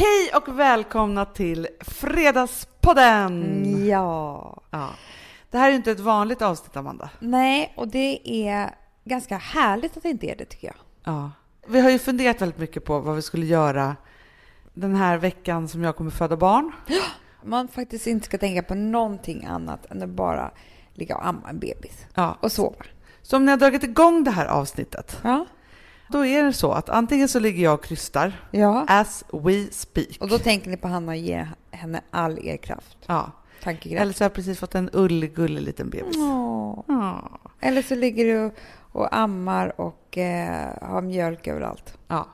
Hej och välkomna till Fredagspodden! Ja. Ja. Det här är inte ett vanligt avsnitt, Amanda. Nej, och det är ganska härligt att det inte är det tycker jag. Ja. Vi har ju funderat väldigt mycket på vad vi skulle göra den här veckan som jag kommer föda barn. Man faktiskt inte ska tänka på någonting annat än att bara ligga och amma en bebis Ja. och sova. Så om ni har dragit igång det här avsnittet, Ja. Då är det så att antingen så ligger jag och krystar, Ja. as we speak. Och då tänker ni på Hanna och ger henne all er kraft. Ja. Tankekraft. Eller så har jag precis fått en ullig, gullig liten bebis. Åh. Ja. Eller så ligger du och ammar och eh, har mjölk överallt. Ja.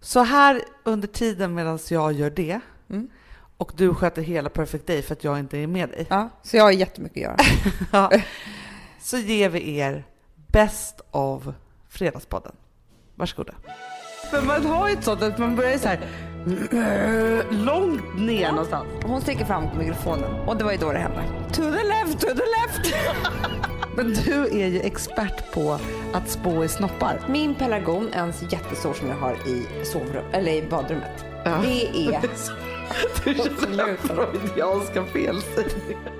Så här under tiden medan jag gör det Mm. och du sköter hela Perfect Day för att jag inte är med dig, Ja, så jag har jättemycket att göra. ja, så ger vi er Best of Fredagspodden. Varsågoda. Men man har ju ett sånt att man börjar så här långt ner någonstans. Hon sticker fram mikrofonen och det var ju då det hände. To the left, to the left! Men du är ju expert på att spå i snoppar. Min pelargon en jättestor som jag har i sovrum, eller i badrummet. Ja. Det är... Du känner freudianska felsägningar.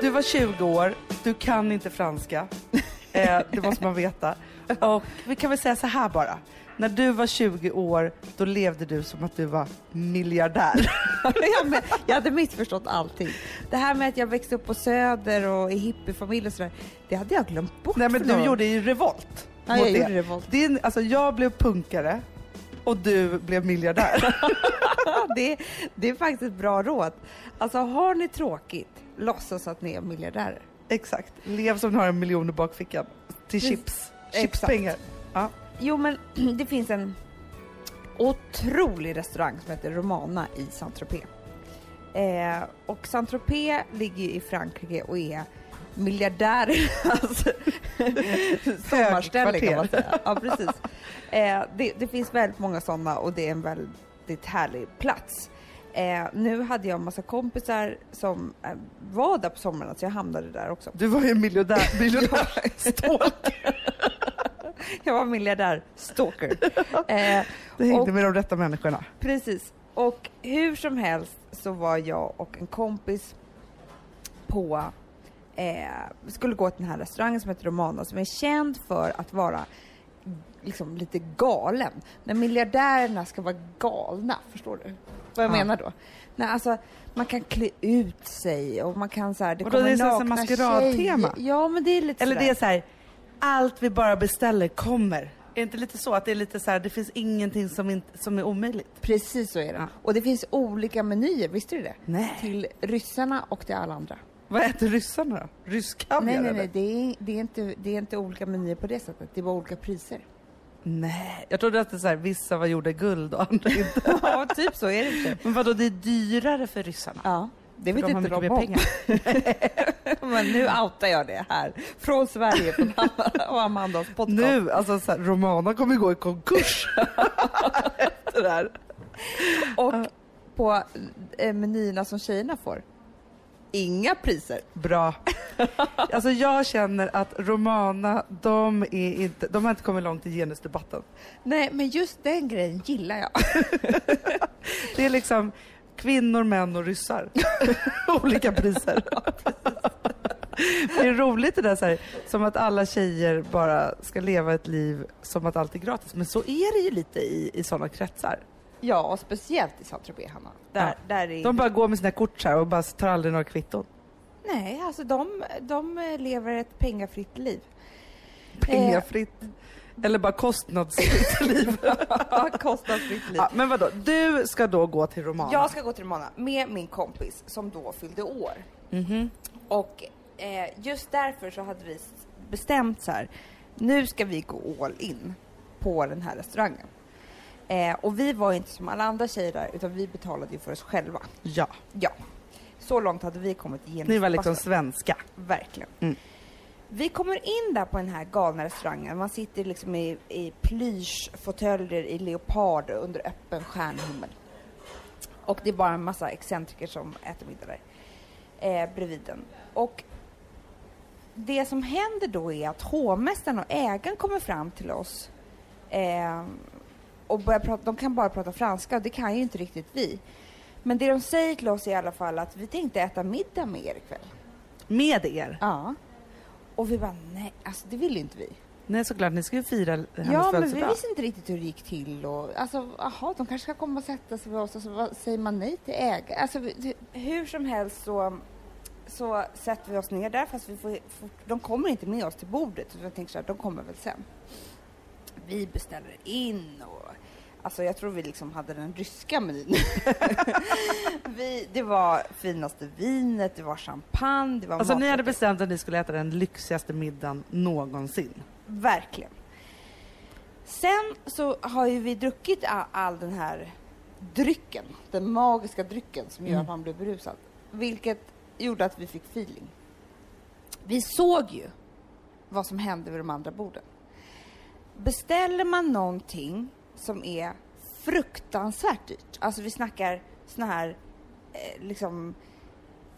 Du var 20 år, du kan inte franska. Eh, det måste man veta. Och vi kan väl säga så här bara. När du var 20 år, då levde du som att du var miljardär. jag, jag hade missförstått allting. Det här med att jag växte upp på Söder och i hippiefamilj och sådär, det hade jag glömt bort. Nej men du gjorde ju revolt. Ja, jag det. gjorde revolt. Din, alltså jag blev punkare och du blev miljardär. det, det är faktiskt ett bra råd. Alltså har ni tråkigt, låtsas att ni är miljardärer. Exakt. Lev som du har en miljon i bakfickan. Till Precis. chips. Chipspengar. Ja. Jo men det finns en otrolig restaurang som heter Romana i Saint-Tropez. Eh, och Saint-Tropez ligger i Frankrike och är miljardärernas sommarställe kan man säga. Ja, precis. Eh, det, det finns väldigt många sådana och det är en väldigt härlig plats. Eh, nu hade jag en massa kompisar som eh, var där på sommaren så jag hamnade där också. Du var ju miljardär. miljardär. Jag var miljardär, stalker. Eh, Det hängde Och- med de rätta människorna. Precis. Och hur som helst så var jag och en kompis på, eh, skulle gå till den här restaurangen som heter Romana som är känd för att vara liksom lite galen. När miljardärerna ska vara galna, förstår du vad jag Ja. menar då? När alltså man kan klä ut sig och man kan så här, det Vadå, kommer det är nakna tjejer. Ja, men det är lite Eller sådär. det är så här, allt vi bara beställer kommer. Är det inte lite så att det är lite så här, det finns ingenting som, inte, som är omöjligt? Precis så är det. Ja. Och det finns olika menyer, visste du det? Nej. Till ryssarna och till alla andra. Vad äter ryssarna då? Rysk kaviar Nej, nej, nej, det är, det, är inte, det är inte olika menyer på det sättet. Det är bara olika priser. Nej, jag trodde att det är så här, vissa var gjorda i guld och andra inte. ja, typ så är det inte. Men vadå, det är dyrare för ryssarna? Ja, det vet de inte de om. pengar. Men nu outar jag det här. Från Sverige, från och Amandas podcast. Nu, alltså så här, Romana kommer gå i konkurs efter det här. Och på eh, menyerna som tjejerna får. Inga priser. Bra. Alltså jag känner att Romana, de, är inte, de har inte kommit långt i genusdebatten. Nej, men just den grejen gillar jag. Det är liksom kvinnor, män och ryssar. Olika priser. Det är roligt det där så här, som att alla tjejer bara ska leva ett liv som att allt är gratis. Men så är det ju lite i, i sådana kretsar. Ja, och speciellt i Saint-Tropez, Hanna. Där, Ja. där är... De bara går med sina kort så här och bara tar aldrig några kvitton. Nej, alltså de, de lever ett pengafritt liv. Pengafritt. Eller bara kostnadsfritt liv. Kostnadsfritt liv. Ja, men vadå, du ska då gå till Romana? Jag ska gå till Romana med min kompis som då fyllde år. Mhm. Och eh, just därför så hade vi bestämt så här. Nu ska vi gå all in på den här restaurangen. Eh, och vi var inte som alla andra tjejer där utan vi betalade ju för oss själva. Ja, Ja. Så långt hade vi kommit igenom. ni var liksom svenska. Verkligen. Mm. Vi kommer in där på den här galna restaurangen. Man sitter liksom i, i plyschfåtöljer i leopard under öppen stjärnhimmel. Och det är bara en massa excentriker som äter middag där. Eh, bredvid den. Och det som händer då är att hovmästaren och ägaren kommer fram till oss. Eh, och börjar prata, de kan bara prata franska och det kan ju inte riktigt vi. Men det de säger till oss är i alla fall att vi tänkte äta middag med er ikväll. Med er? Ja. Och vi bara, nej, alltså det vill inte vi. Nej, såklart. Ni ska ju fira hennes Ja, men vi födelsedag. visste inte riktigt hur det gick till och alltså, aha, de kanske ska komma och sätta sig med oss och så vad, säger man nej till ägare. Alltså, vi- hur som helst så, så sätter vi oss ner där fast vi får, får, de kommer inte med oss till bordet utan jag tänker så här, de kommer väl sen. Vi beställer in och Alltså jag tror vi liksom hade den ryska menyn. vi, det var finaste vinet, det var champagne, det var Alltså ni hade bestämt att ni skulle äta den lyxigaste middagen någonsin. Verkligen. Sen så har ju vi druckit all, all den här drycken, den magiska drycken som gör Mm. att man blir berusad. Vilket gjorde att vi fick feeling. Vi såg ju vad som hände vid de andra borden. Beställer man någonting som är fruktansvärt dyrt, alltså vi snackar såna här eh, liksom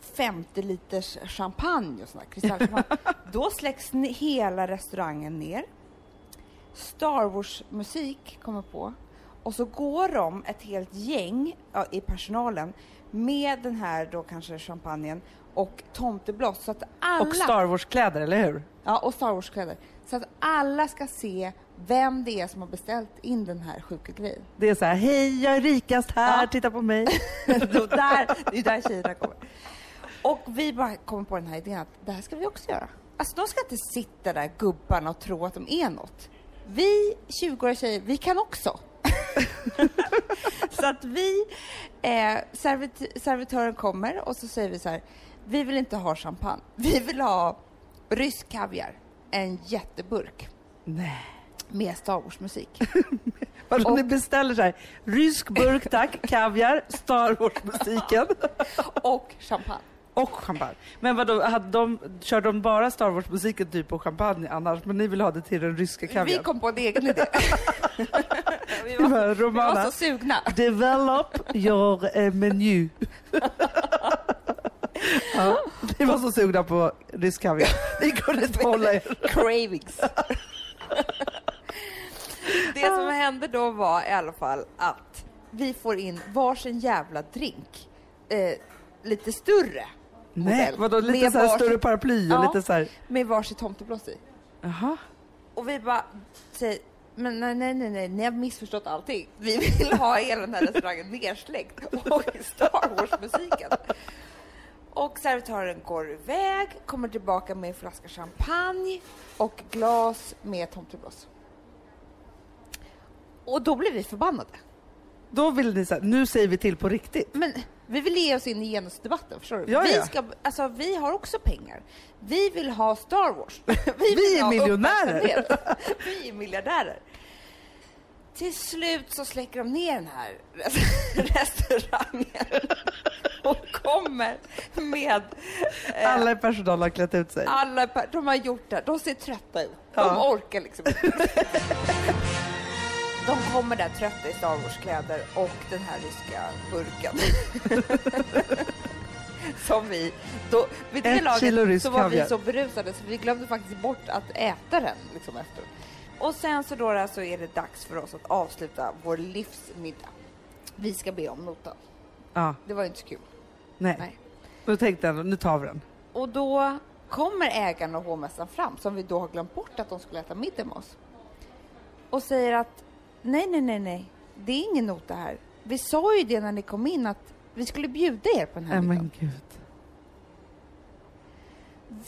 50 liters champagne och sådär, kristallchampagne. Då släcks hela restaurangen ner. Star Wars-musik kommer på. Och så går de, ett helt gäng ja, i personalen, med den här då kanske champagnen och tomtebloss så att alla... Och Star Wars-kläder, eller hur? Ja, och Star Wars-kläder. Så att alla ska se vem det är som har beställt in den här sjuka grejen. Det är så här, hej jag är rikast här, Ja. titta på mig. Då där, det är där tjejerna kommer. Och vi bara kommer på den här idén att det här ska vi också göra. Alltså de ska inte sitta där gubbarna och tro att de är något. Vi 20-åriga tjejer, vi kan också. så att vi, eh, servit- servitören kommer och så säger vi så här, vi vill inte ha champagne, vi vill ha rysk kaviar, en jätteburk Nej. med Star Wars-musik. Vadå, Och- ni beställer så här, rysk burk tack, kaviar, Star Wars-musiken och champagne. och champagne. Men vadå, hade de, körde de bara Star Wars-musiken typ och champagne annars? Men ni vill ha det till den ryska Vi kaviaren? kom på en egen idé. vi, var, var vi var Romana. så sugna. Develop your eh, menu. Ja, ni var så sugna på rysk kaviar. Ni kunde inte hålla er. Cravings. Det som hände då var i alla fall att vi får in varsin jävla drink. Eh, lite större. Nej, vadå lite så här varsin- större paraply och Ja. lite så här... Med varsitt tomtebloss i. Jaha. Och vi bara säger, men nej, nej, nej, nej, ni har missförstått allting. Vi vill ha hela den här restaurangen nersläckt och Star Wars-musiken. Och servitören går iväg, kommer tillbaka med en flaska champagne och glas med tomtebloss. Och då blir vi förbannade. Då vill ni här, nu säger vi till på riktigt. Men vi vill ge oss in i genusdebatten, förstår du? Ja, vi, ja. ska, alltså, vi har också pengar. Vi vill ha Star Wars. Vi, Vi är miljonärer. Vi är miljardärer. Till slut så släcker de ner den här restaurangen och kommer med eh, Alla i personalen har klätt ut sig. alla, de har gjort det. De ser trötta ut. De Ja. orkar liksom. De kommer där trötta i Star Wars-kläder och den här ryska burken. Som vi, då, vid det Ett kilo laget rysk så var vi kaviar. så berusade så vi glömde faktiskt bort att äta den liksom efter. Och sen så då så är det dags för oss att avsluta vår livsmiddag. Vi ska be om notan. Ja, Det var inte så kul. Nej. Nej. Då tänkte jag, nu tar vi den. Och då kommer ägaren och hovmästaren fram, som vi då har glömt bort att de skulle äta middag med oss. Och säger att nej, nej, nej, nej, det är ingen nota här. Vi sa ju det när ni kom in att vi skulle bjuda er på den här middagen. men gud.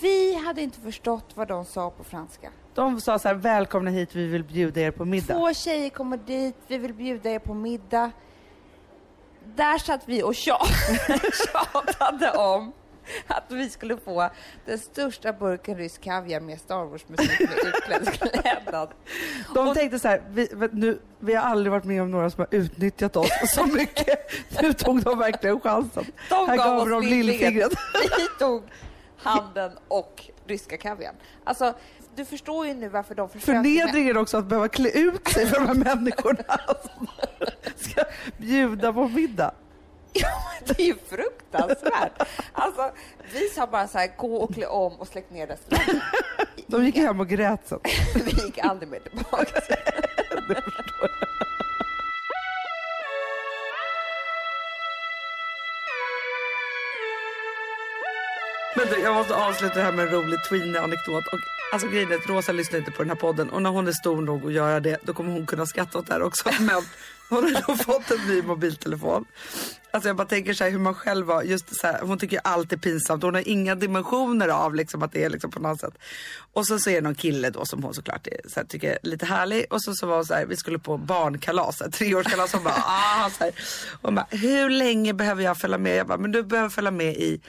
Vi hade inte förstått vad de sa på franska. De sa så här, välkomna hit, vi vill bjuda er på middag. Två tjejer kommer dit, vi vill bjuda er på middag. Där satt vi och tja- tjatade om att vi skulle få den största burken rysk kaviar med Star Wars-musik med utklädd klädnad. De Och- tänkte så här, vi, nu, vi har aldrig varit med om några som har utnyttjat oss så mycket. Nu tog de verkligen chansen. De Här gav gav oss de lillfingret. Vi tog handen och ryska kaviarn. Alltså, du förstår ju nu varför de försöker... Förnedringen också att behöva klä ut sig för de här människorna som ska bjuda på middag. Ja, det är ju fruktansvärt. Alltså, vi sa bara så här, gå och klä om och släck ner restaurangen. De gick hem och grät sen. Vi gick aldrig mer tillbaka. Du, jag måste avsluta det här med en rolig Tweenie-anekdot. Och, alltså grejen är att Rosa lyssnar inte på den här podden och när hon är stor nog att göra det då kommer hon kunna skratta åt det här också. Men hon har då fått en ny mobiltelefon. Alltså jag bara tänker så här hur man själv var, just så här, hon tycker allt är pinsamt. Hon har inga dimensioner av liksom att det är liksom på något sätt. Och så, så är det någon kille då som hon såklart är, så här, tycker är lite härlig. Och så, så var hon så här, vi skulle på barnkalas, så här, treårskalas. Hon bara, ah, så här. Hon bara, hur länge behöver jag följa med? Jag bara, men du behöver följa med i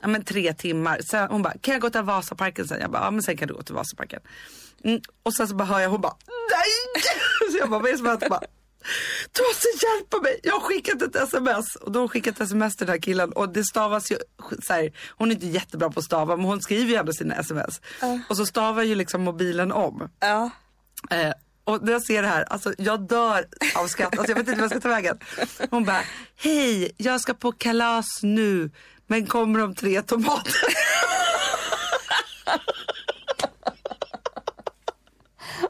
ja, men tre timmar. Sen, hon bara, kan jag gå till Vasaparken sen? Jag bara, ja men sen kan du gå till Vasaparken. Mm. Och sen så bara hör jag, hon bara, nej! Så jag bara, vad är det som hänt? Bara, du måste hjälpa mig, jag har skickat ett sms. Och då har hon skickat ett sms till den här killen och det stavas ju, så här, hon är inte jättebra på att stava men hon skriver ju ändå sina sms. Uh. Och så stavar ju liksom mobilen om. Uh. Eh, och när jag ser det här, alltså jag dör av skratt. Alltså jag vet inte vad jag ska ta vägen. Hon bara, hej, jag ska på kalas nu, men kommer om tre tomater.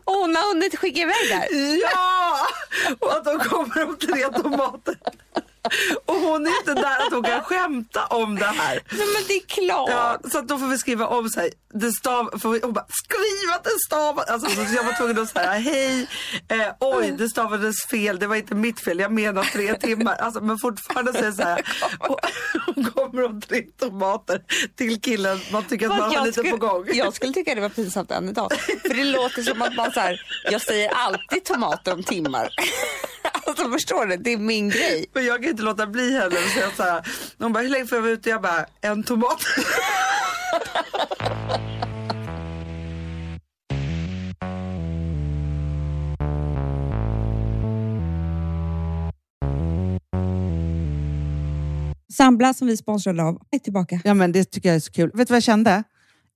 Och hon har hunnit skicka iväg där? Ja! Och att de kommer om tre tomater. Och hon är inte där att hon kan skämta om det här. Nej men det är klart. Ja, så då får vi skriva om sig. Det stav, får vi, hon bara, skriv att det stavas. Alltså, så jag var tvungen att säga hej, eh, oj det stavades fel, det var inte mitt fel, jag menar tre timmar. Alltså, men fortfarande säger så här, hon kommer om tre tomater till killen, man tycker att man har lite skulle, på gång. Jag skulle tycka det var pinsamt än idag. För det låter som att man så här, jag säger alltid tomater om timmar. Alltså förstår du, det är min grej. Men jag kan inte låta bli heller att säga så här. De bara, hur länge får jag vara ute? Jag bara, en tomat. Sambla som vi sponsrade av är tillbaka. Ja, men det tycker jag är så kul. Vet du vad jag kände?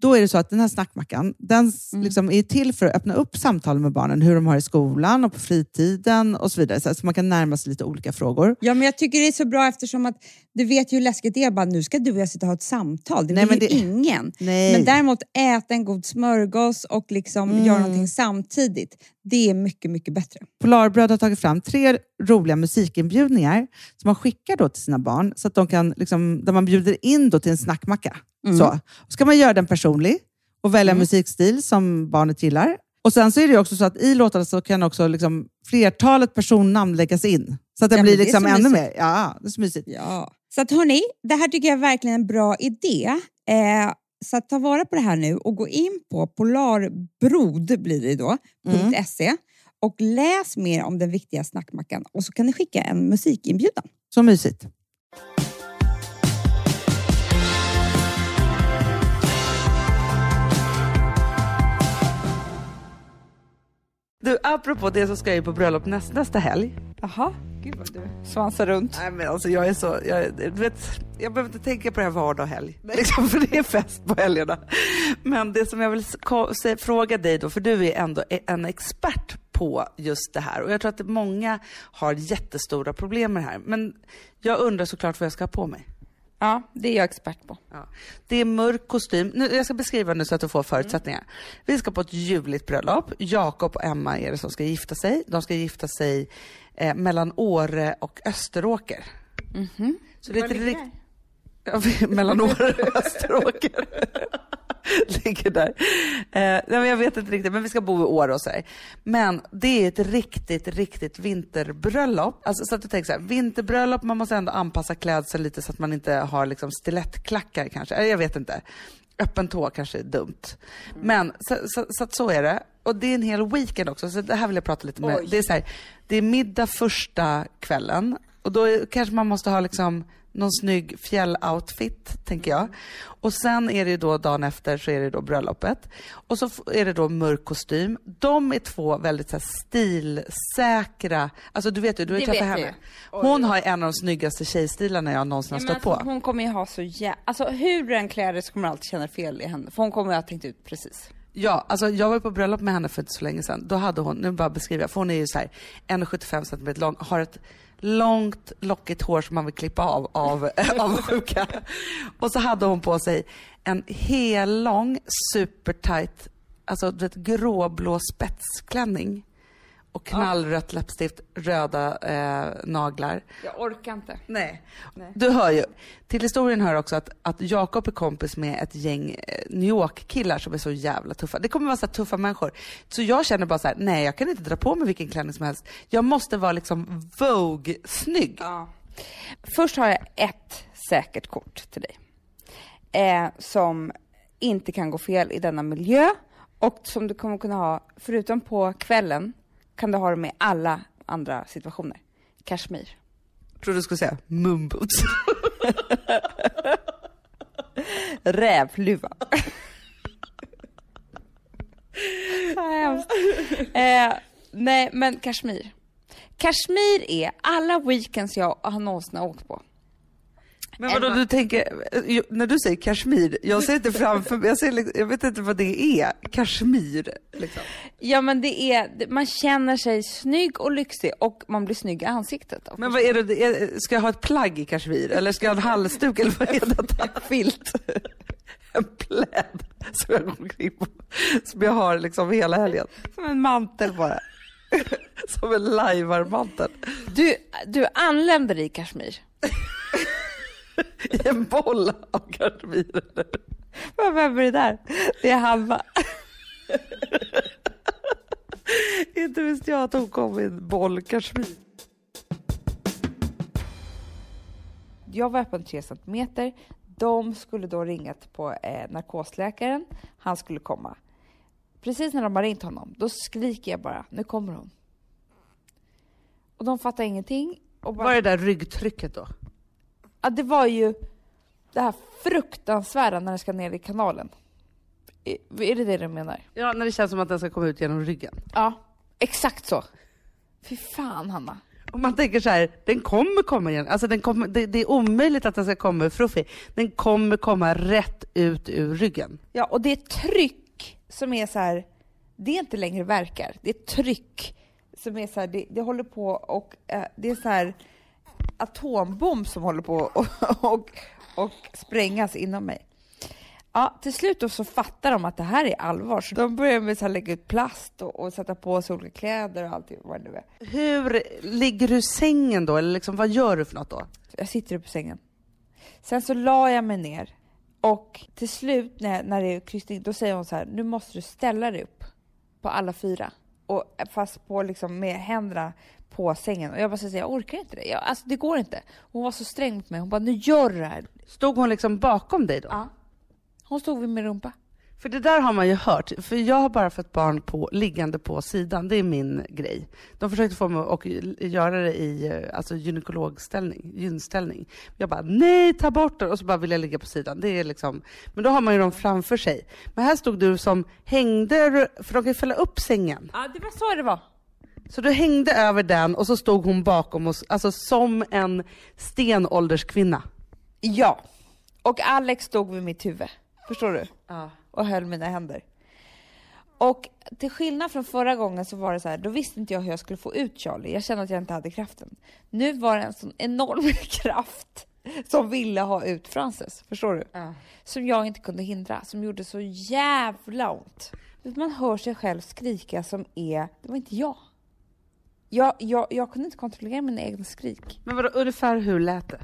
då är det så att den här snackmackan, den s- liksom är till för att öppna upp samtal med barnen, hur de har i skolan och på fritiden och så vidare. Så, så man kan närma sig lite olika frågor. Ja, men jag tycker det är så bra eftersom att du vet ju hur läskigt det är. Bara, nu ska du och jag sitta och ha ett samtal. Det Nej, vill men ju det- ingen. Nej. Men däremot äta en god smörgås och liksom Mm. göra någonting samtidigt. Det är mycket, mycket bättre. Polarbröd har tagit fram tre roliga musikinbjudningar som man skickar då till sina barn, så att de kan, liksom, där man bjuder in då till en snackmacka. Så. Och ska man göra den personlig och välja musikstil som barnet gillar. Och Sen så är det också så att i låtarna så kan också liksom flertalet personnamn läggas in. Så att det Ja, blir det liksom så ännu mysigt. mer. Ja, det är så mysigt. Ja. Så att hörni, det här tycker jag är verkligen en bra idé. Eh, så att ta vara på det här nu och gå in på polarbrod blir det då, Mm. .se och läs mer om den viktiga snackmackan och så kan ni skicka en musikinbjudan. Så mysigt. Du, apropå det så ska jag ju på bröllop näst, nästa helg. Jaha, gud vad du svansar runt. Nej men alltså jag är så, jag, du vet, jag behöver inte tänka på det här vardag och helg. Liksom, för det är fest på helgerna. Men det som jag vill fråga dig då, för du är ändå e- en expert på just det här. Och jag tror att många har jättestora problem med det här. Men jag undrar såklart vad jag ska ha på mig. Ja, det är jag expert på. Ja. Det är mörk kostym. Nu, jag ska beskriva nu så att du får förutsättningar. Vi ska på ett ljuvligt bröllop. Jakob och Emma är det som ska gifta sig. De ska gifta sig eh, mellan Åre och Österåker. Så det är lite rikt- mellan Åre och Österåker. Ligger där. Eh, nej, men jag vet inte riktigt, men vi ska bo i Åre och så här. Men det är ett riktigt, riktigt vinterbröllop. Alltså, så att du tänker så här, vinterbröllop, man måste ändå anpassa klädseln lite så att man inte har liksom stilettklackar kanske. Eller jag vet inte. Öppen tå kanske är dumt. Men så, så, så att så är det. Och det är en hel weekend också, så det här vill jag prata lite med. Oj. Det är så här, det är middag första kvällen och då är, kanske man måste ha liksom någon snygg fjälloutfit, tänker jag. Och sen är det då dagen efter så är det då bröllopet. Och så är det då mörk kostym. De är två väldigt så här, stilsäkra, alltså du vet ju, du har ju träffat henne. Hon har en av de snyggaste tjejstilarna jag någonsin har stött men på. alltså, hon kommer ju ha så jä... Alltså hur du än klär dig så kommer du alltid känna fel i henne. För hon kommer ju ha tänkt ut precis. Ja, alltså jag var på bröllop med henne för inte så länge sedan. Då hade hon, nu bara beskriver jag, för hon är ju så här 1,75 cm lång, har ett långt lockigt hår som man vill klippa av av, av sjuka. Och så hade hon på sig en hellång supertight, alltså du vet gråblå spetsklänning och knallrött läppstift, röda eh, naglar. Jag orkar inte. Nej. Du hör ju. Till historien hör också att, att Jakob är kompis med ett gäng eh, New York-killar som är så jävla tuffa. Det kommer vara så tuffa människor. Så jag känner bara så här: nej jag kan inte dra på mig vilken klänning som helst. Jag måste vara liksom Vogue-snygg. Ja. Först har jag ett säkert kort till dig. Eh, som inte kan gå fel i denna miljö och som du kommer kunna ha, förutom på kvällen, kan du ha det med alla andra situationer. Kashmir. Jag trodde du skulle säga mumboots. Rävluva. Hemskt. Eh, nej, men Kashmir. Kashmir är alla weekends jag har någonsin åkt på. Men vadå du tänker, eh, när du säger kashmir, jag ser inte framför mig, jag, ser, liksom- jag vet inte vad det är. Kashmir. Liksom. Ja men det är, man känner sig snygg och lyxig och man blir snygg i ansiktet. också. Men vad är det, är, ska jag ha ett plagg i kashmir eller ska jag ha en halsduk eller vad är det? Filt. En pläd som jag går omkring på. Som jag har liksom hela helgen. Som en mantel bara. Som en lajvarmantel. Du, du anländer i Kashmir. I en boll av? Vad- Vem är det där? Det är Hanna. Inte visste jag att hon kom i en boll kashmir. Jag var öppen 3 centimeter. De skulle då ringat på eh, narkosläkaren. Han skulle komma. Precis när de har ringt honom, då skriker jag bara, nu kommer hon. Och de fattar ingenting. Och bara, Vad är det där ryggtrycket då? Ja, det var ju det här fruktansvärda när den ska ner i kanalen. Är, är det det du menar? Ja, när det känns som att den ska komma ut genom ryggen. Ja, exakt så. Fy fan, Hanna. Och man tänker så här, den kommer komma igen. Alltså den kommer, det, det är omöjligt att den ska komma ur fruffi. Den kommer komma rätt ut ur ryggen. Ja, och det är tryck som är så här, det är inte längre verkar. Det är tryck som är så här, det, det håller på och eh, det är så här atombomb som håller på och, och, och sprängas inom mig. Ja, till slut då så fattar de att det här är allvar, så de börjar med här lägga ut plast och, och sätta på sig olika kläder och allt vad det nu är. Hur ligger du i sängen då? Eller liksom, vad gör du för något då? Jag sitter upp på sängen. Sen så la jag mig ner och till slut när, när det är kryssning, då säger hon så här, nu måste du ställa dig upp på alla fyra. Och fast på liksom med händerna på sängen. Och jag bara säger, jag orkar inte det. Jag, alltså det går inte. Hon var så sträng mot mig. Hon bara, nu gör du det här. Stod hon liksom bakom dig då? Ja. Hon stod vid min rumpa. För det där har man ju hört. För jag har bara fått barn på, liggande på sidan. Det är min grej. De försökte få mig att göra det i eh, alltså, gynekologställning, gynställning. Jag bara, nej ta bort det! Och så bara vill jag ligga på sidan. Det är liksom, men då har man ju dem framför sig. Men här stod du som hängde, för de kan ju fälla upp sängen. Ja, det var så det var. Så du hängde över den och så stod hon bakom oss, alltså som en stenålderskvinna. Ja. Och Alex stod vid mitt huvud. Förstår du? Ja. och höll mina händer. Och till skillnad från förra gången så var det så här, då visste inte jag hur jag skulle få ut Charlie. Jag kände att jag inte hade kraften. Nu var det en sån enorm kraft som ville ha ut Frances, förstår du? Som jag inte kunde hindra, som gjorde så jävla ont. Man hör sig själv skrika som är, det var inte jag. Jag, jag, jag kunde inte kontrollera mina egna skrik. Men vadå, ungefär hur lät det?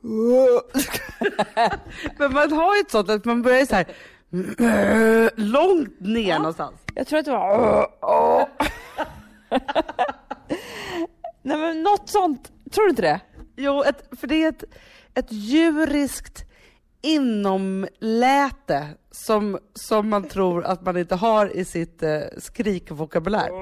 Men man har ju ett sånt att man börjar så här långt ner någonstans. Jag tror att det var... Nej men något sånt, tror du inte det? Jo, ett, för det är ett, ett djuriskt inomläte som, som man tror att man inte har i sitt eh, skrikvokabulär.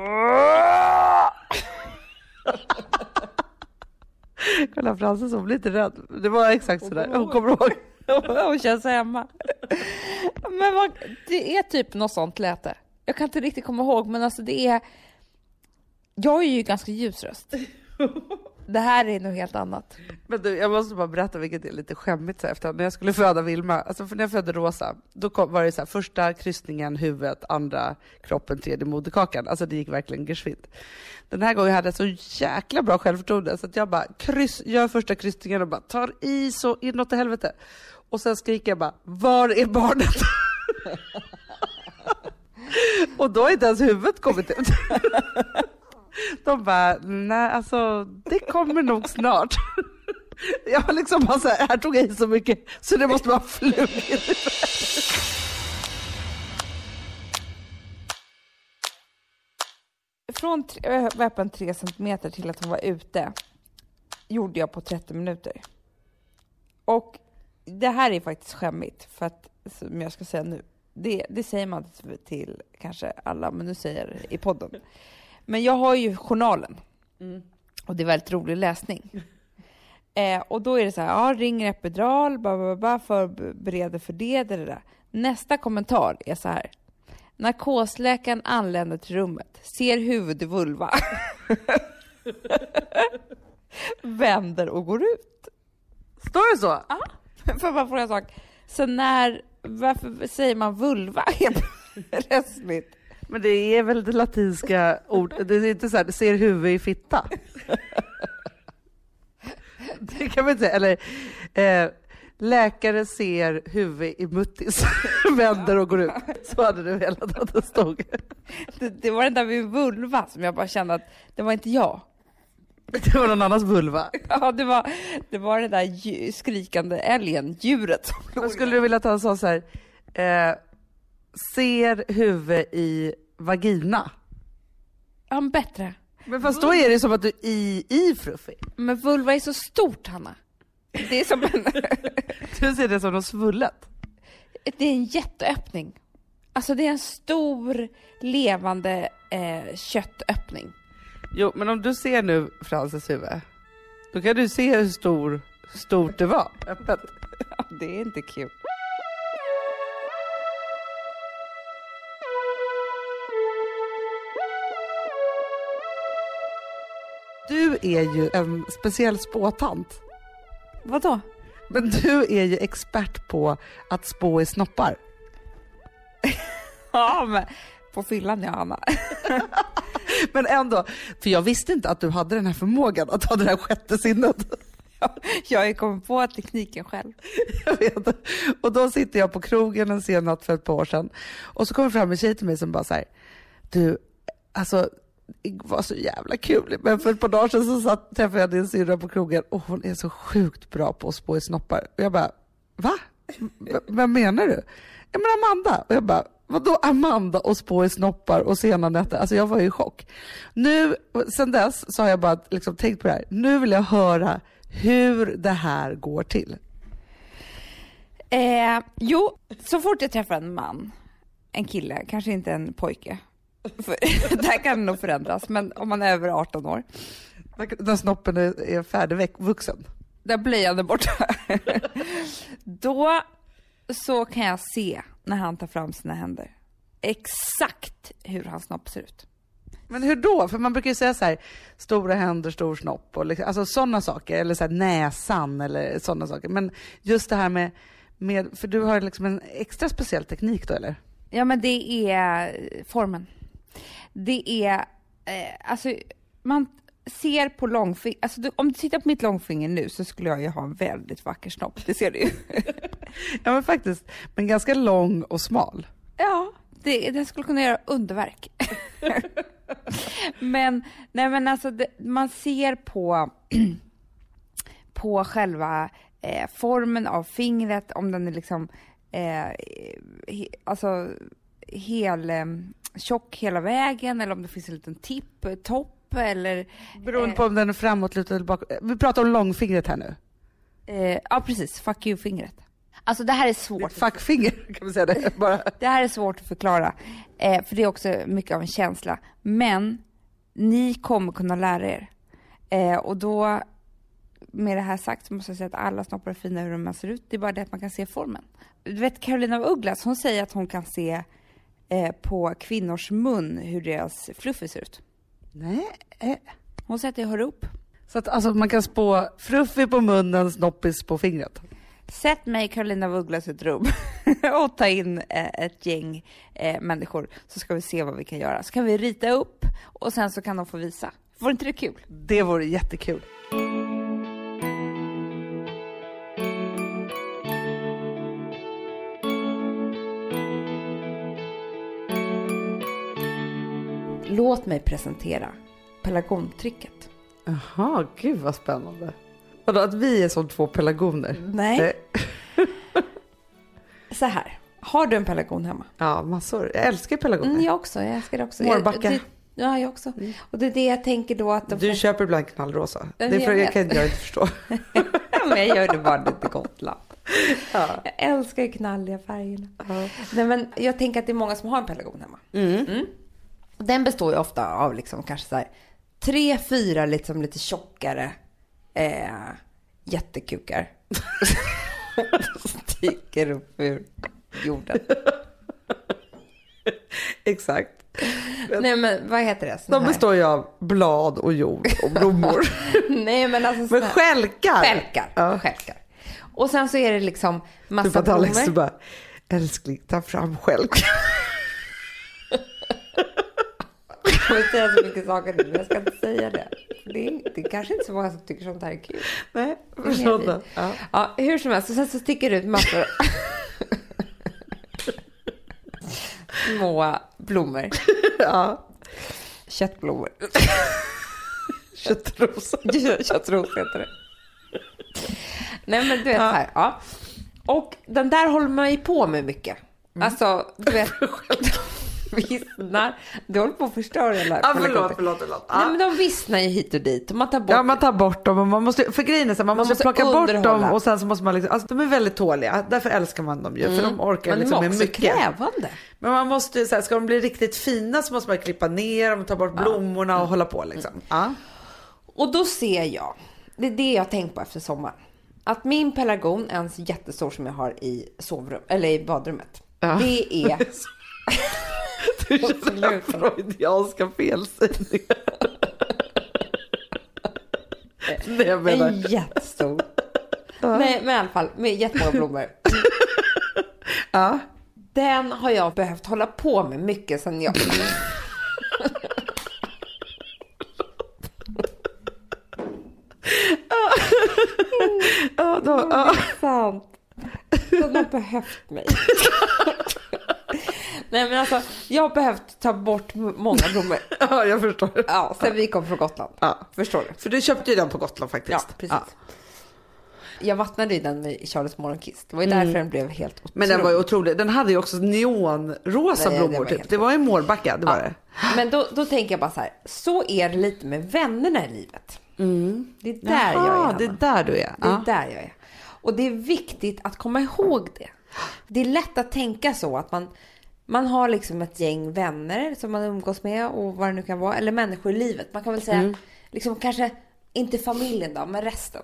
Kolla Frances, hon blir lite rädd. Det var exakt sådär. Hon kommer ihåg. Hon känns hemma. Men vad, det är typ något sånt läte. Jag kan inte riktigt komma ihåg, men alltså det är... Jag är ju ganska ljus röst. Det här är nog helt annat. Men du, jag måste bara berätta vilket är lite skämmigt så efter när jag skulle föda Vilma. Alltså för när jag födde Rosa, då kom, var det så här, första kryssningen huvudet, andra kroppen, tredje moderkakan. Alltså det gick verkligen geschwint. Den här gången hade jag så jäkla bra självförtroende så att jag bara kryss, gör första kryssningen och bara tar i så inåt i helvete. Och sen skriker jag bara, var är barnet? och då har inte ens huvudet kommit ut. De bara, nej alltså det kommer nog snart. Jag var liksom bara så här, här tog jag i så mycket så det måste vara flugit. Från tre- jag var öppen tre centimeter till att hon var ute gjorde jag på 30 minuter. Och det här är faktiskt skämmigt, för att, som jag ska säga nu, det, det säger man till kanske alla, men nu säger jag det i podden. Men jag har ju journalen. Och det är väldigt rolig läsning. Eh, och då är det så här, ja, ringer epidural, ba, ba, förbereder för det, det, det. Nästa kommentar är så här. Narkosläkaren anländer till rummet, ser huvud i vulva. Vänder och går ut. Står det så? För bara fråga en sak. Så när, varför säger man vulva helt plötsligt? Men det är väl det latinska ord, det är inte så här, ser huvud i fitta. Det kan man inte säga, eller eh, läkare ser huvud i muttis, vänder och går ut. Så hade du att det stod. Det, det var den där med vulva som jag bara kände att det var inte jag. Det var någon annans vulva. Ja, det var, det var det där skrikande älgen, djuret. som skulle du vilja ta så så här, eh, ser huvud i vagina. Ja, men bättre. Men fast då är det som att du i, i Fruffi. Men vulva är så stort, Hanna. Det är som en, Du ser det som något svullet. det är en jätteöppning. Alltså det är en stor, levande eh, köttöppning. Jo, men om du ser nu Frances huvud, då kan du se hur stor, stort det var öppet. Ja, det är inte kul. Du är ju en speciell spåtant. Vadå? Men du är ju expert på att spå i snoppar. Ja, men på fyllan ja, Hanna. Men ändå, för jag visste inte att du hade den här förmågan att ha det här sjätte sinnet. Jag har ju kommit på tekniken själv. Jag vet. Och då sitter jag på krogen en sen natt för ett par år sedan och så kommer fram en tjej till mig som bara så här, du, alltså det var så jävla kul. Men för ett par dagar sedan så satt, träffade jag din syrra på krogen och hon är så sjukt bra på att spå i snoppar. Och jag bara, va? V- vem menar du? Ja men Amanda. Och jag bara, vadå Amanda och spå i snoppar och sena nätter? Alltså jag var ju i chock. Nu, sen dess så har jag bara liksom tänkt på det här. Nu vill jag höra hur det här går till. Eh, jo, så fort jag träffar en man, en kille, kanske inte en pojke, för, där kan det nog förändras, men om man är över 18 år, När snoppen är, är färdigvuxen. där blöjan är borta, då så kan jag se när han tar fram sina händer exakt hur hans snopp ser ut. Men hur då? För man brukar ju säga så här, stora händer, stor snopp och liksom, alltså sådana saker. Eller så här, näsan eller sådana saker. Men just det här med, med, för du har liksom en extra speciell teknik då eller? Ja, men det är formen. Det är, eh, alltså, man, ser på långfinger, alltså du, om du tittar på mitt långfinger nu så skulle jag ju ha en väldigt vacker snopp, det ser du ju. Ja men faktiskt, men ganska lång och smal. ja, det, den skulle kunna göra underverk. men, nej men alltså det, man ser på, på själva eh, formen av fingret, om den är liksom, eh, he, alltså hel, eh, tjock hela vägen eller om det finns en liten tipp, eh, topp eller Beroende Eh. på om den är framåtlutad eller bakåt. Vi pratar om långfingret här nu. Eh, ja, precis. Fuck you-fingret. Alltså det här är svårt. Fuckfinger kan man säga det bara. Det här är svårt att förklara, eh, för det är också mycket av en känsla. Men ni kommer kunna lära er. Eh, och då, med det här sagt, så måste jag säga att alla snoppar är fina hur de ser ut. Det är bara det att man kan se formen. Du vet Carolina af Ugglas, hon säger att hon kan se eh, på kvinnors mun hur deras fluffy ser ut. Nej. eh. Hon säger att det hör upp. Så att alltså, man kan spå fruffig på munnen, snoppis på fingret. Sätt mig Carolina af Ugglas i ett rum och ta in eh, ett gäng eh, människor så ska vi se vad vi kan göra. Så kan vi rita upp och sen så kan de få visa. Vore inte det kul? Det vore jättekul. Låt mig presentera pelargontricket. Jaha, gud vad spännande. Vadå, att vi är som två pelargoner? Nej. Eh, Så här, har du en pelargon hemma? Ja, massor. Jag älskar pelargoner. Mm, jag också, jag älskar det också. Mårbacka. Jag, det, ja, jag också. Och det är det jag tänker då att Du får... köper ibland knallrosa. Ja, Det är för, jag jag kan jag inte förstå. men jag gör det bara lite Gotland. Ja. Jag älskar knalliga färgerna. Nej, men jag tänker att det är många som har en pelargon hemma. Mm. Den består ju ofta av liksom kanske så här tre, fyra liksom lite tjockare eh, jättekukar. Sticker upp ur jorden. Exakt. Nej men vad heter det? Såna De består ju av blad och jord och blommor. Nej men alltså Men stjälkar! Stjälkar. Ja. stjälkar. Och sen så är det liksom massa Typ att Alex blommor. bara, älskling ta fram stjälkar. Vill säga så mycket saker nu men jag ska inte säga det. Det är, det är kanske inte så många som tycker sånt här är kul. Nej, förstått. Ja. Ja, hur som helst. Och sen så sticker det ut massor små blommor. ja. Köttblommor. Köttrosa. Köttros heter det. Nej men du vet så här. Ja. Och den där håller man ju på med mycket. Alltså, du vet. vissnar. Du håller på att förstöra hela Ja, förlåt, förlåt, förlåt. Nej Ja. men de vissnar ju hit och dit. Man tar bort Ja, man tar bort dem och man måste, för grejen är så här, man, måste, måste plocka bort underhålla. dem och sen så måste man liksom, alltså de är väldigt tåliga, därför älskar man dem ju, för de orkar Men de liksom är med också mycket. krävande. Men man måste så här, ska de bli riktigt fina så måste man klippa ner dem, ta bort blommorna och hålla på liksom. Ja. Och då ser jag, det är det jag tänkt på efter sommaren. Att min pelargon, en jättestor som jag har i sovrum, eller i badrummet. Ja. Det är... Du kör freudianska felsägningar. Nej jag menar. En jättestor. Nej, men i alla fall med jättemånga blommor. Ja. Den har jag behövt hålla på med mycket sen jag... Ja, då, ja. Sant. Den har behövt mig. Nej men alltså, jag har behövt ta bort många blommor. ja, jag förstår. Ja, sen vi kom från Gotland. Ja. Förstår du? För du köpte ju den på Gotland faktiskt. Ja, precis. Jag vattnade ju den med Charles morgonkvist. Det var ju därför den blev helt otrolig. Men den var ju otrolig. Den hade ju också neonrosa Nej, det blommor var typ. Det var ju Mårbacka, det var Ja. det. Men då, då tänker jag bara så här, så är det lite med vännerna i livet. Det är där jag är, Jaha, Hanna. det är där du är. Det är Ja. där jag är. Och det är viktigt att komma ihåg det. Det är lätt att tänka så att man, man har liksom ett gäng vänner som man umgås med och vad det nu kan vara. Eller människor i livet. Man kan väl säga, liksom kanske inte familjen då, men resten.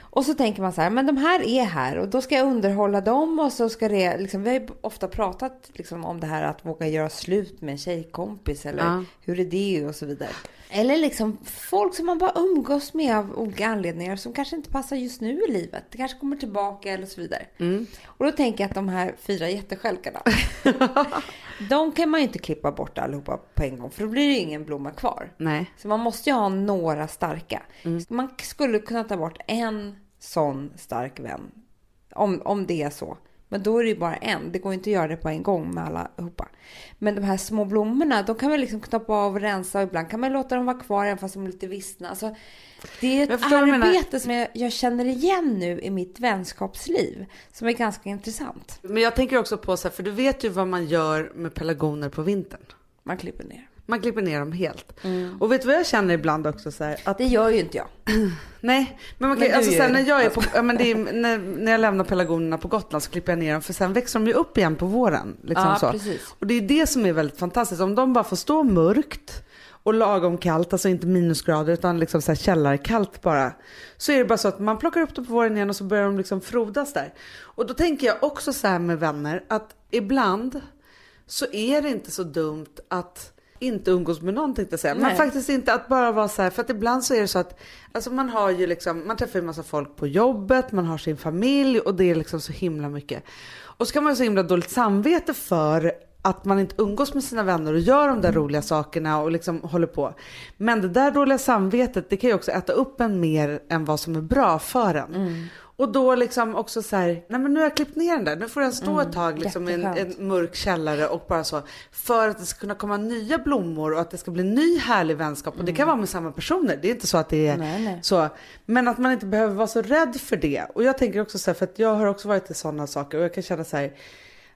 Och så tänker man så här, men de här är här och då ska jag underhålla dem och så ska det, liksom, vi har ju ofta pratat liksom, om det här att våga göra slut med en tjejkompis eller Ja. hur är det och så vidare. Eller liksom folk som man bara umgås med av olika anledningar som kanske inte passar just nu i livet. Det kanske kommer tillbaka eller så vidare. Och då tänker jag att de här fyra jätteskälkarna, de kan man ju inte klippa bort allihopa på en gång för då blir det ju ingen blomma kvar. Nej. Så man måste ju ha några starka. Man skulle kunna ta bort en sån stark vän. Om, om det är så. Men då är det ju bara en. Det går inte att göra det på en gång med allihopa. Men de här små blommorna, de kan man liksom knoppa av och rensa. Och ibland kan man låta dem vara kvar även fast de är lite vissna. Alltså, det är ett arbete som jag, jag känner igen nu i mitt vänskapsliv. Som är ganska intressant. Men jag tänker också på så här, för du vet ju vad man gör med pelargoner på vintern. Man klipper ner. Man klipper ner dem helt. Och vet du vad jag känner ibland också? Så här, att, Det gör ju inte jag. nej, men, man Men kan, du alltså, det. när, jag är på, ja, men är, när, när jag lämnar pelargonerna på Gotland så klipper jag ner dem för sen växer de ju upp igen på våren. Liksom Ja, så. precis. Och det är det som är väldigt fantastiskt. Om de bara får stå mörkt och lagom kallt, alltså inte minusgrader utan liksom så här källarkallt bara. Så är det bara så att man plockar upp dem på våren igen och så börjar de liksom frodas där. Och då tänker jag också så här med vänner att ibland så är det inte så dumt att inte umgås med någon tänkte jag säga. Men Nej. faktiskt inte att bara vara så här, för att ibland så är det så att alltså man har ju liksom, man träffar ju massa folk på jobbet, man har sin familj och det är liksom så himla mycket. Och så kan man ha så himla dåligt samvete för att man inte umgås med sina vänner och gör de där roliga sakerna och liksom håller på. Men det där dåliga samvetet det kan ju också äta upp en mer än vad som är bra för en. Och då liksom också så här, nej men nu har jag klippt ner den där, nu får den stå ett tag liksom i en, en mörk källare och bara så. För att det ska kunna komma nya blommor och att det ska bli ny härlig vänskap. Och det kan vara med samma personer, det är inte så att det är Nej, nej. så. Men att man inte behöver vara så rädd för det. Och jag tänker också så här, för att jag har också varit i sådana saker och jag kan känna så här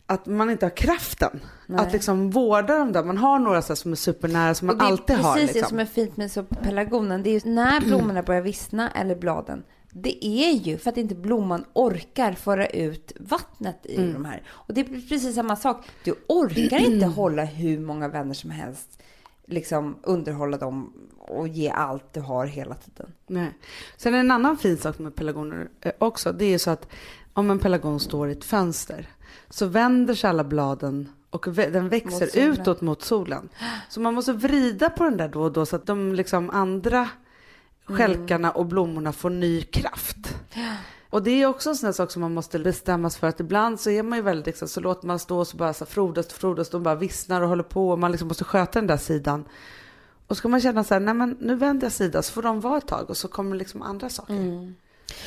att man inte har kraften att liksom vårda dem där. Man har några så som är supernära som man Och det är alltid har. precis det Liksom. som är fint med pelargonen. Det är ju när blommorna börjar vissna eller bladen. Det är ju för att inte blomman orkar föra ut vattnet i Mm. de här. Och det är precis samma sak. Du orkar inte hålla hur många vänner som helst. Liksom underhålla dem och ge allt du har hela tiden. Nej. Sen en annan fin sak med pelargoner eh, också. Det är så att om en pelargon står i ett fönster så vänder sig alla bladen och den Mot växer solen. utåt mot solen. Så man måste vrida på den där då och då så att de liksom andra skälkarna och blommorna får ny kraft. Och det är också en sån här sak som man måste bestämmas för att ibland så är man ju väldigt liksom, så låter man stå och så bara så frodas och frodas, de bara vissnar och håller på och man liksom måste sköta den där sidan. Och så kan man känna så här, nej men nu vänder jag sida så får de vara ett tag och så kommer liksom andra saker.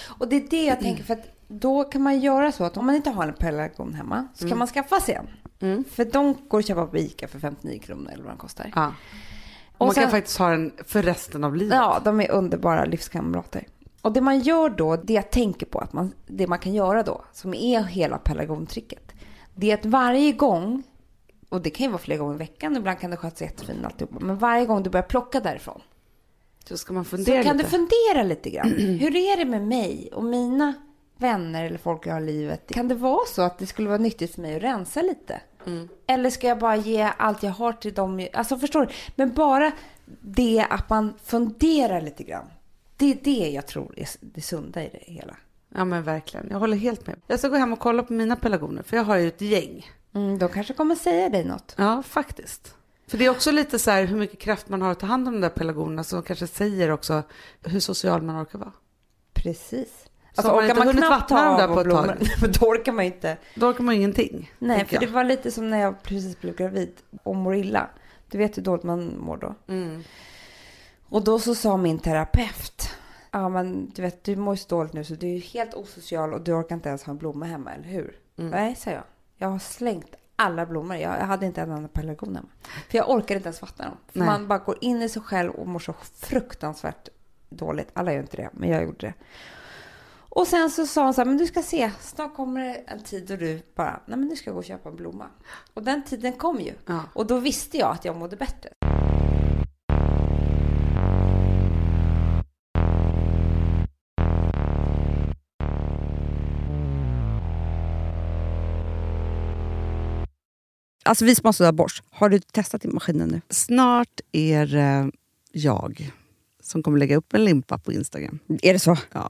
Och det är det jag tänker för att då kan man göra så att om man inte har en pelargon hemma så kan man skaffa sig en. Mm. För de går att köpa på Ica för 59 kronor eller vad de kostar. Ja. Och man kan sen- faktiskt ha den för resten av livet. Ja, de är underbara livskamrater. Och det man gör då, det jag tänker på, att man, det man kan göra då, som är hela pelargontricket, det är att varje gång, och det kan ju vara flera gånger i veckan, ibland kan det skötas jättefint alltihopa, men varje gång du börjar plocka därifrån, Så ska man så fundera kan lite. du fundera lite grann. Hur är det med mig och mina vänner eller folk jag har i livet? Kan det vara så att det skulle vara nyttigt för mig att rensa lite? Eller ska jag bara ge allt jag har till dem? Alltså förstår du? Men bara det att man funderar lite grann. Det är det jag tror är det sunda i det hela. Ja men verkligen, jag håller helt med. Jag ska gå hem och kolla på mina pelargoner för jag har ju ett gäng. Mm, de kanske kommer säga dig något. Ja, faktiskt. För det är också lite så här hur mycket kraft man har att ta hand om de där pelargonerna som kanske säger också hur social man orkar vara. Precis. Så har man inte hunnit vattna dem där på. Men då orkar man inte. Då orkar man ingenting. Nej, för det jag. var lite som när jag precis blev gravid och mår illa. Du vet hur dåligt man mår då. Mm. Och då så sa min terapeut, ja men du vet du mår ju så dåligt nu så du är ju helt osocial och du orkar inte ens ha en blomma hemma, eller hur? Mm. Nej, sa jag. Jag har slängt alla blommor. Jag, hade inte en enda pelargon hemma. För jag orkade inte ens vattna dem. För Nej. man bara går in i sig själv och mår så fruktansvärt dåligt. Alla gör inte det, men jag gjorde det. Och sen så sa hon så här, men du ska se, snart kommer det en tid då du bara, nej men nu ska jag gå och köpa en blomma. Och den tiden kom ju. Ja. Och då visste jag att jag mådde bättre. Alltså vi som har sådär borst, har du testat i maskinen nu? Snart är det jag som kommer lägga upp en limpa på Instagram. Är det så? Ja.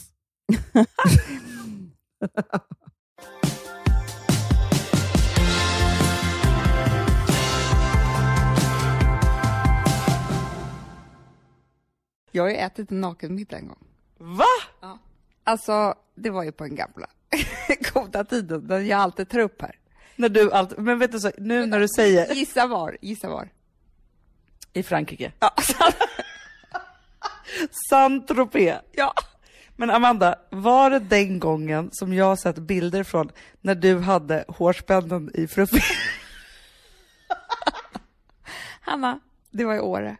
Jag har ju ätit en nakenmiddag en gång. Va? Alltså, det var ju på den gamla goda tiden, den jag alltid tar upp här. När du allt, men vet du, så, nu när du säger Gissa var, gissa var. i Frankrike. Ja, Saint-Tropez. ja. Men Amanda, var det den gången som jag sett bilder från när du hade hårspännen i Fruffy? Hanna, det var i Åre.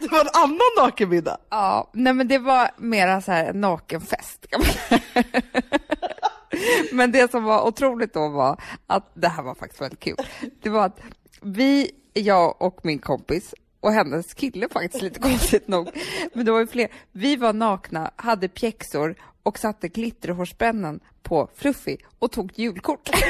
Det var en annan nakenmiddag. Ja, nej men det var mera så här en nakenfest. Men det som var otroligt då var att, det här var faktiskt väldigt kul, det var att vi, jag och min kompis och hennes kille faktiskt lite konstigt nog, men det var ju fler, vi var nakna, hade pjäxor och satte glitterhårspännen på Fluffy och tog julkort.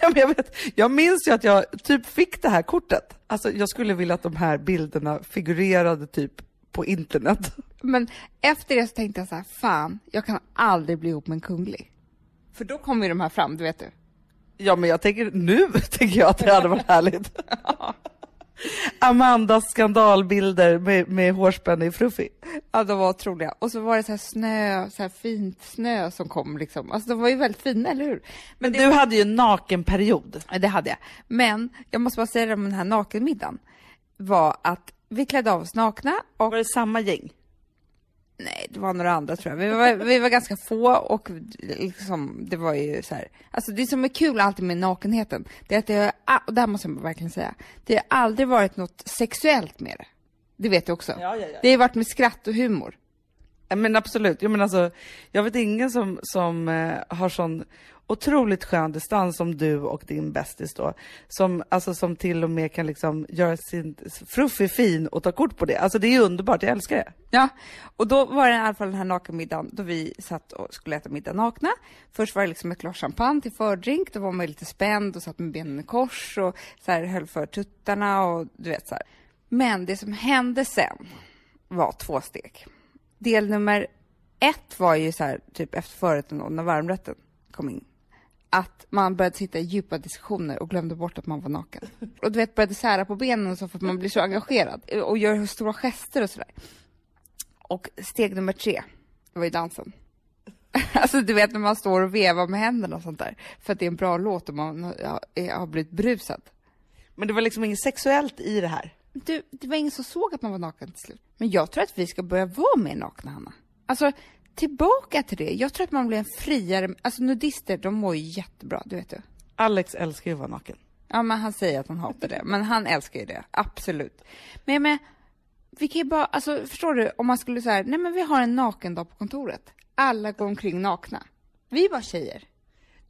Ja, men jag, vet, jag minns ju att jag typ fick det här kortet. Alltså, jag skulle vilja att de här bilderna figurerade typ på internet. Men efter det så tänkte jag så här, fan, jag kan aldrig bli ihop med en kunglig. För då kommer ju de här fram, du vet du. Ja, men jag tänker nu tänker jag att det hade varit härligt. Amandas skandalbilder med, med hårspänne i Fruffy. Ja, de var otroliga. Och så var det så här snö, så här fint snö som kom liksom. Alltså de var ju väldigt fina, eller hur? Men du hade ju en nakenperiod. Ja, Det hade jag. Men jag måste bara säga det om den här nakenmiddagen. Var att vi klädde av oss nakna och Var det samma gäng? Nej, det var några andra tror jag. Vi var, vi var ganska få och liksom, det var ju så här. Alltså det som är kul alltid med nakenheten, det är att det har, och det här måste jag verkligen säga, det har aldrig varit något sexuellt med det. Det vet du också. Ja, ja, ja. Det har varit med skratt och humor. Men absolut. Jag, men alltså, jag vet ingen som, som eh, har sån otroligt skön distans som du och din bästis då. Som, alltså, som till och med kan liksom göra sin fruffi fin och ta kort på det. Alltså det är underbart, jag älskar det. Ja, och då var det i alla fall den här nakenmiddagen då vi satt och skulle äta middag nakna. Först var det liksom ett glas champagne till fördrink, då var man lite spänd och satt med benen i kors och så här höll för tuttarna och du vet så här. Men det som hände sen var två steg. Del nummer ett var ju så här, typ efter förrätten och när varmrätten kom in. Att man började sitta i djupa diskussioner och glömde bort att man var naken. Och du vet, började sära på benen och så för att man blir så engagerad och gör stora gester och sådär. Och steg nummer tre, det var ju dansen. Alltså du vet när man står och vevar med händerna och sånt där. För att det är en bra låt och man har, blivit brusad. Men det var liksom inget sexuellt i det här. Du, det var ingen som såg att man var naken till slut. Men jag tror att vi ska börja vara mer nakna, Hanna. Alltså, tillbaka till det. Jag tror att man blir en friare... Alltså nudister, de mår ju jättebra, det vet du. Alex älskar ju att vara naken. Ja, men han säger att han hatar det. Men han älskar ju det, absolut. Men, men vi kan ju bara, alltså förstår du, om man skulle säga, nej men vi har en nakendag på kontoret. Alla går omkring nakna. Vi är bara tjejer.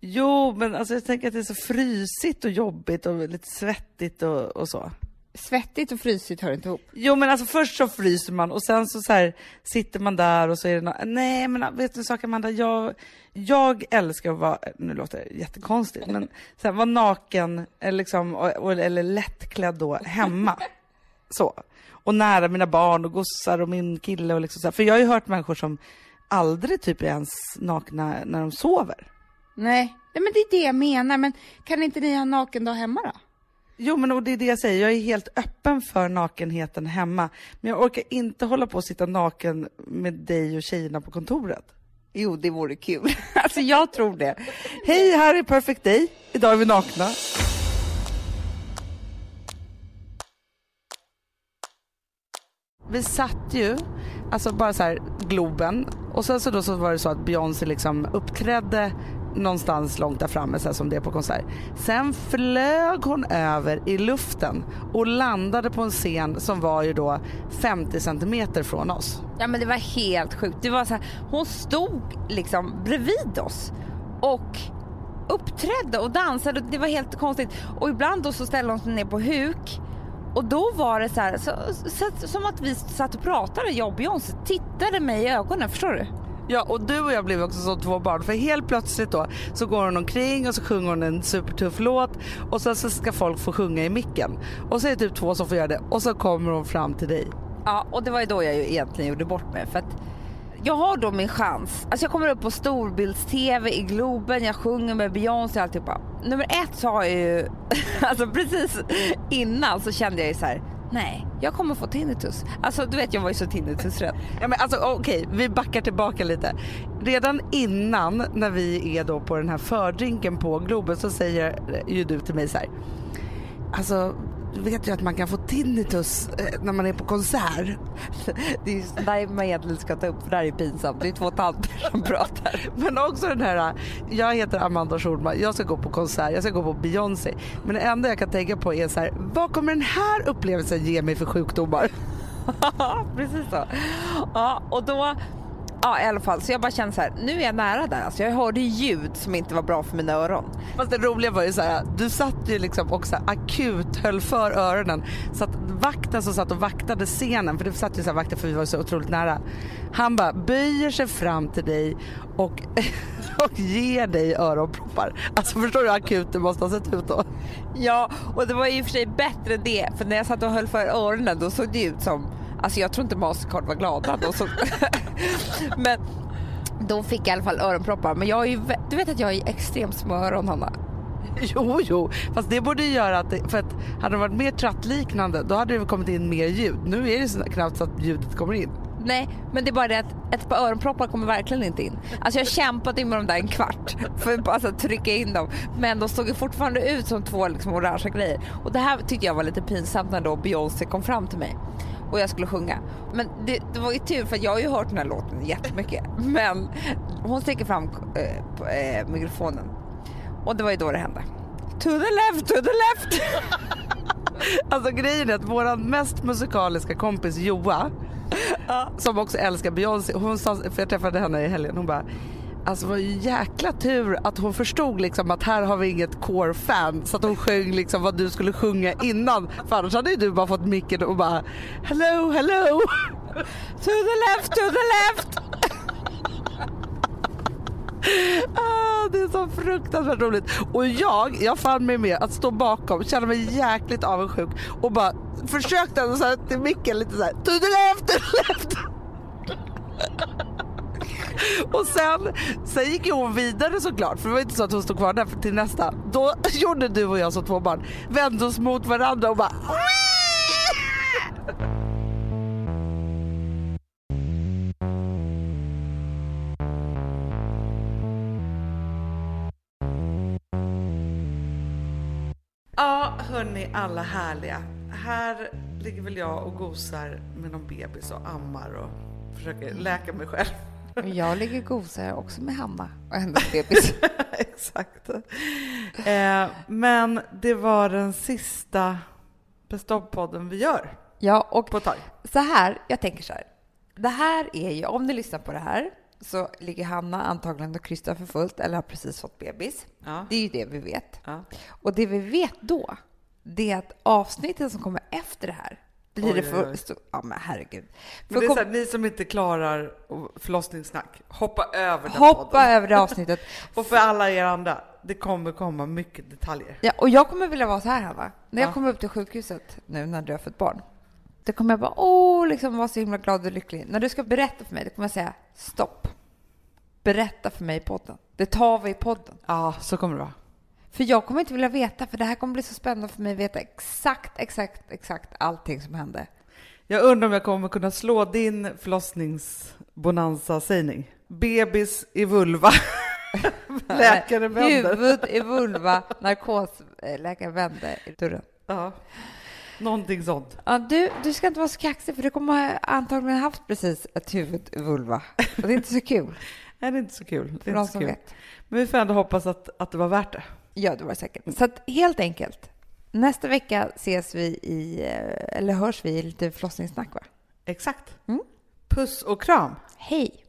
Jo, men alltså jag tänker att det är så frysigt och jobbigt och lite svettigt och, och så. Svettigt och frysigt hör inte ihop. Jo men alltså först så fryser man och sen så, så här, sitter man där och så är det no Nej men vet du en sak Amanda, jag, jag älskar att vara, nu låter det jättekonstigt, men så här, vara naken eller, liksom, och, och, eller lättklädd då hemma. Så. Och nära mina barn och gossar och min kille och liksom så här. För jag har ju hört människor som aldrig typ är ens nakna när de sover. Nej, nej men det är det jag menar. Men kan inte ni ha nakendag hemma då? Jo men och det är det jag säger, jag är helt öppen för nakenheten hemma. Men jag orkar inte hålla på och sitta naken med dig och tjejerna på kontoret. Jo, det vore kul. alltså jag tror det. Hej, här är Perfect Day. Idag är vi nakna. Vi satt ju, alltså bara så här, Globen och sen så då så var det så att Beyoncé liksom uppträdde någonstans långt där framme så här som det är på konsert. Sen flög hon över i luften och landade på en scen som var ju då 50 centimeter från oss. Ja men det var helt sjukt. Det var så här, hon stod liksom bredvid oss och uppträdde och dansade. Det var helt konstigt. Och ibland då så ställde hon sig ner på huk och då var det så här, så, så, som att vi satt och pratade, jag och Beyoncé, tittade mig i ögonen, förstår du? Ja och du och jag blev också som två barn för helt plötsligt då så går hon omkring och så sjunger hon en supertuff låt och sen så ska folk få sjunga i micken. Och så är det typ två som får göra det och så kommer hon fram till dig. Ja och det var ju då jag ju egentligen gjorde bort mig för att jag har då min chans. Alltså jag kommer upp på storbilds-tv i Globen, jag sjunger med Beyoncé och alltihopa. Nummer ett så har jag ju, alltså precis innan så kände jag ju så här, nej, jag kommer få tinnitus. Alltså du vet jag var ju så tinnitusrädd. Ja men alltså okej, okay, vi backar tillbaka lite. Redan innan när vi är då på den här fördrinken på Globen så säger ju du till mig så här. Alltså vet ju att man kan få tinnitus eh, när man är på konsert. Det är ju där man egentligen ska ta upp för det här är pinsamt. Det är två tanter som pratar. Men också den här, jag heter Amanda Schulman, jag ska gå på konsert, jag ska gå på Beyoncé. Men det enda jag kan tänka på är så här, vad kommer den här upplevelsen ge mig för sjukdomar? Precis så. Ja, och då Ja i alla fall, så jag bara kände så här, nu är jag nära där. Alltså jag hörde ljud som inte var bra för mina öron. Fast det roliga var ju så här, du satt ju liksom också akut höll för öronen. Så att vakten som satt och vaktade scenen, för det satt ju så här vakter för vi var så otroligt nära. Han bara böjer sig fram till dig och, och ger dig öronproppar. Alltså förstår du hur akut det måste ha sett ut då? Ja, och det var i och för sig bättre det, för när jag satt och höll för öronen då såg det ut som Alltså jag tror inte Mastercard var glada då. Så men då fick jag i alla fall öronproppar. Men jag är ju, du vet att jag är extremt små öron Hanna. Jo, jo, fast det borde ju göra att, det, för att hade det varit mer trattliknande då hade det kommit in mer ljud. Nu är det så knappt så att ljudet kommer in. Nej, men det är bara det att ett par öronproppar kommer verkligen inte in. Alltså jag in med dem där en kvart för att alltså, trycka in dem. Men de såg fortfarande ut som två liksom, orangea grejer. Och det här tyckte jag var lite pinsamt när då Beyoncé kom fram till mig. Och jag skulle sjunga. Men det, det var ju tur för jag har ju hört den här låten jättemycket. Men hon sträcker fram eh, på, eh, mikrofonen och det var ju då det hände. To the left, to the left! Alltså grejen är att vår mest musikaliska kompis Joa, som också älskar Beyoncé, hon sa, för jag träffade henne i helgen, hon bara Alltså det var ju jäkla tur att hon förstod liksom att här har vi inget core-fan så att hon sjöng liksom vad du skulle sjunga innan. För annars hade ju du bara fått micken och bara hello, hello. To the left, to the left! Ah, det är så fruktansvärt roligt. Och jag, jag fann mig med att stå bakom, kände mig jäkligt avundsjuk och bara försökte ändå så här till micken lite så här to the left, to the left. Och sen, sen gick ju hon vidare såklart, för det var inte så att hon stod kvar där till nästa. Då gjorde du och jag som två barn, vände oss mot varandra och bara Ja, hörni alla härliga. Här ligger väl jag och gosar med någon bebis och ammar och försöker läka mig själv. Jag ligger gosar också med Hanna och hennes bebis. Exakt. Eh, men det var den sista Best of-podden vi gör Ja, och på tag. så här, jag tänker så här. Det här är ju, om ni lyssnar på det här så ligger Hanna antagligen och krystar för fullt eller har precis fått bebis. Ja. Det är ju det vi vet. Ja. Och det vi vet då, det är att avsnittet som kommer efter det här blir Oj, det för... oj. Så, ja, men herregud. Men det är så här, ni som inte klarar förlossningssnack, hoppa över den hoppa podden. över det avsnittet. Och för alla er andra, det kommer komma mycket detaljer. Ja, och jag kommer vilja vara så här, Hanna. När jag Ja. kommer upp till sjukhuset nu när du har fått barn. Då kommer jag bara, åh, liksom vara så himla glad och lycklig. När du ska berätta för mig, då kommer jag säga, stopp. Berätta för mig i podden. Det tar vi i podden. Ja, så kommer det vara. För jag kommer inte vilja veta, för det här kommer bli så spännande för mig att veta exakt, exakt, exakt allting som hände. Jag undrar om jag kommer kunna slå din förlossningsbonanza-sägning. Bebis i vulva. Läkare vänder. Huvud i vulva, narkosläkare vände i dörren. Ja. Någonting sånt. Ja, du, du ska inte vara så kaxig, för du kommer antagligen haft precis ett huvud i vulva. Och det är inte så kul. Nej, det är inte så kul. Det är inte så kul. vet. Men vi får ändå hoppas att, att det var värt det. Ja, det var det säkert. Så att, helt enkelt, nästa vecka ses vi i, eh, eller hörs vi i lite förlossningssnack, va? Exakt. Mm. Puss och kram. Hej!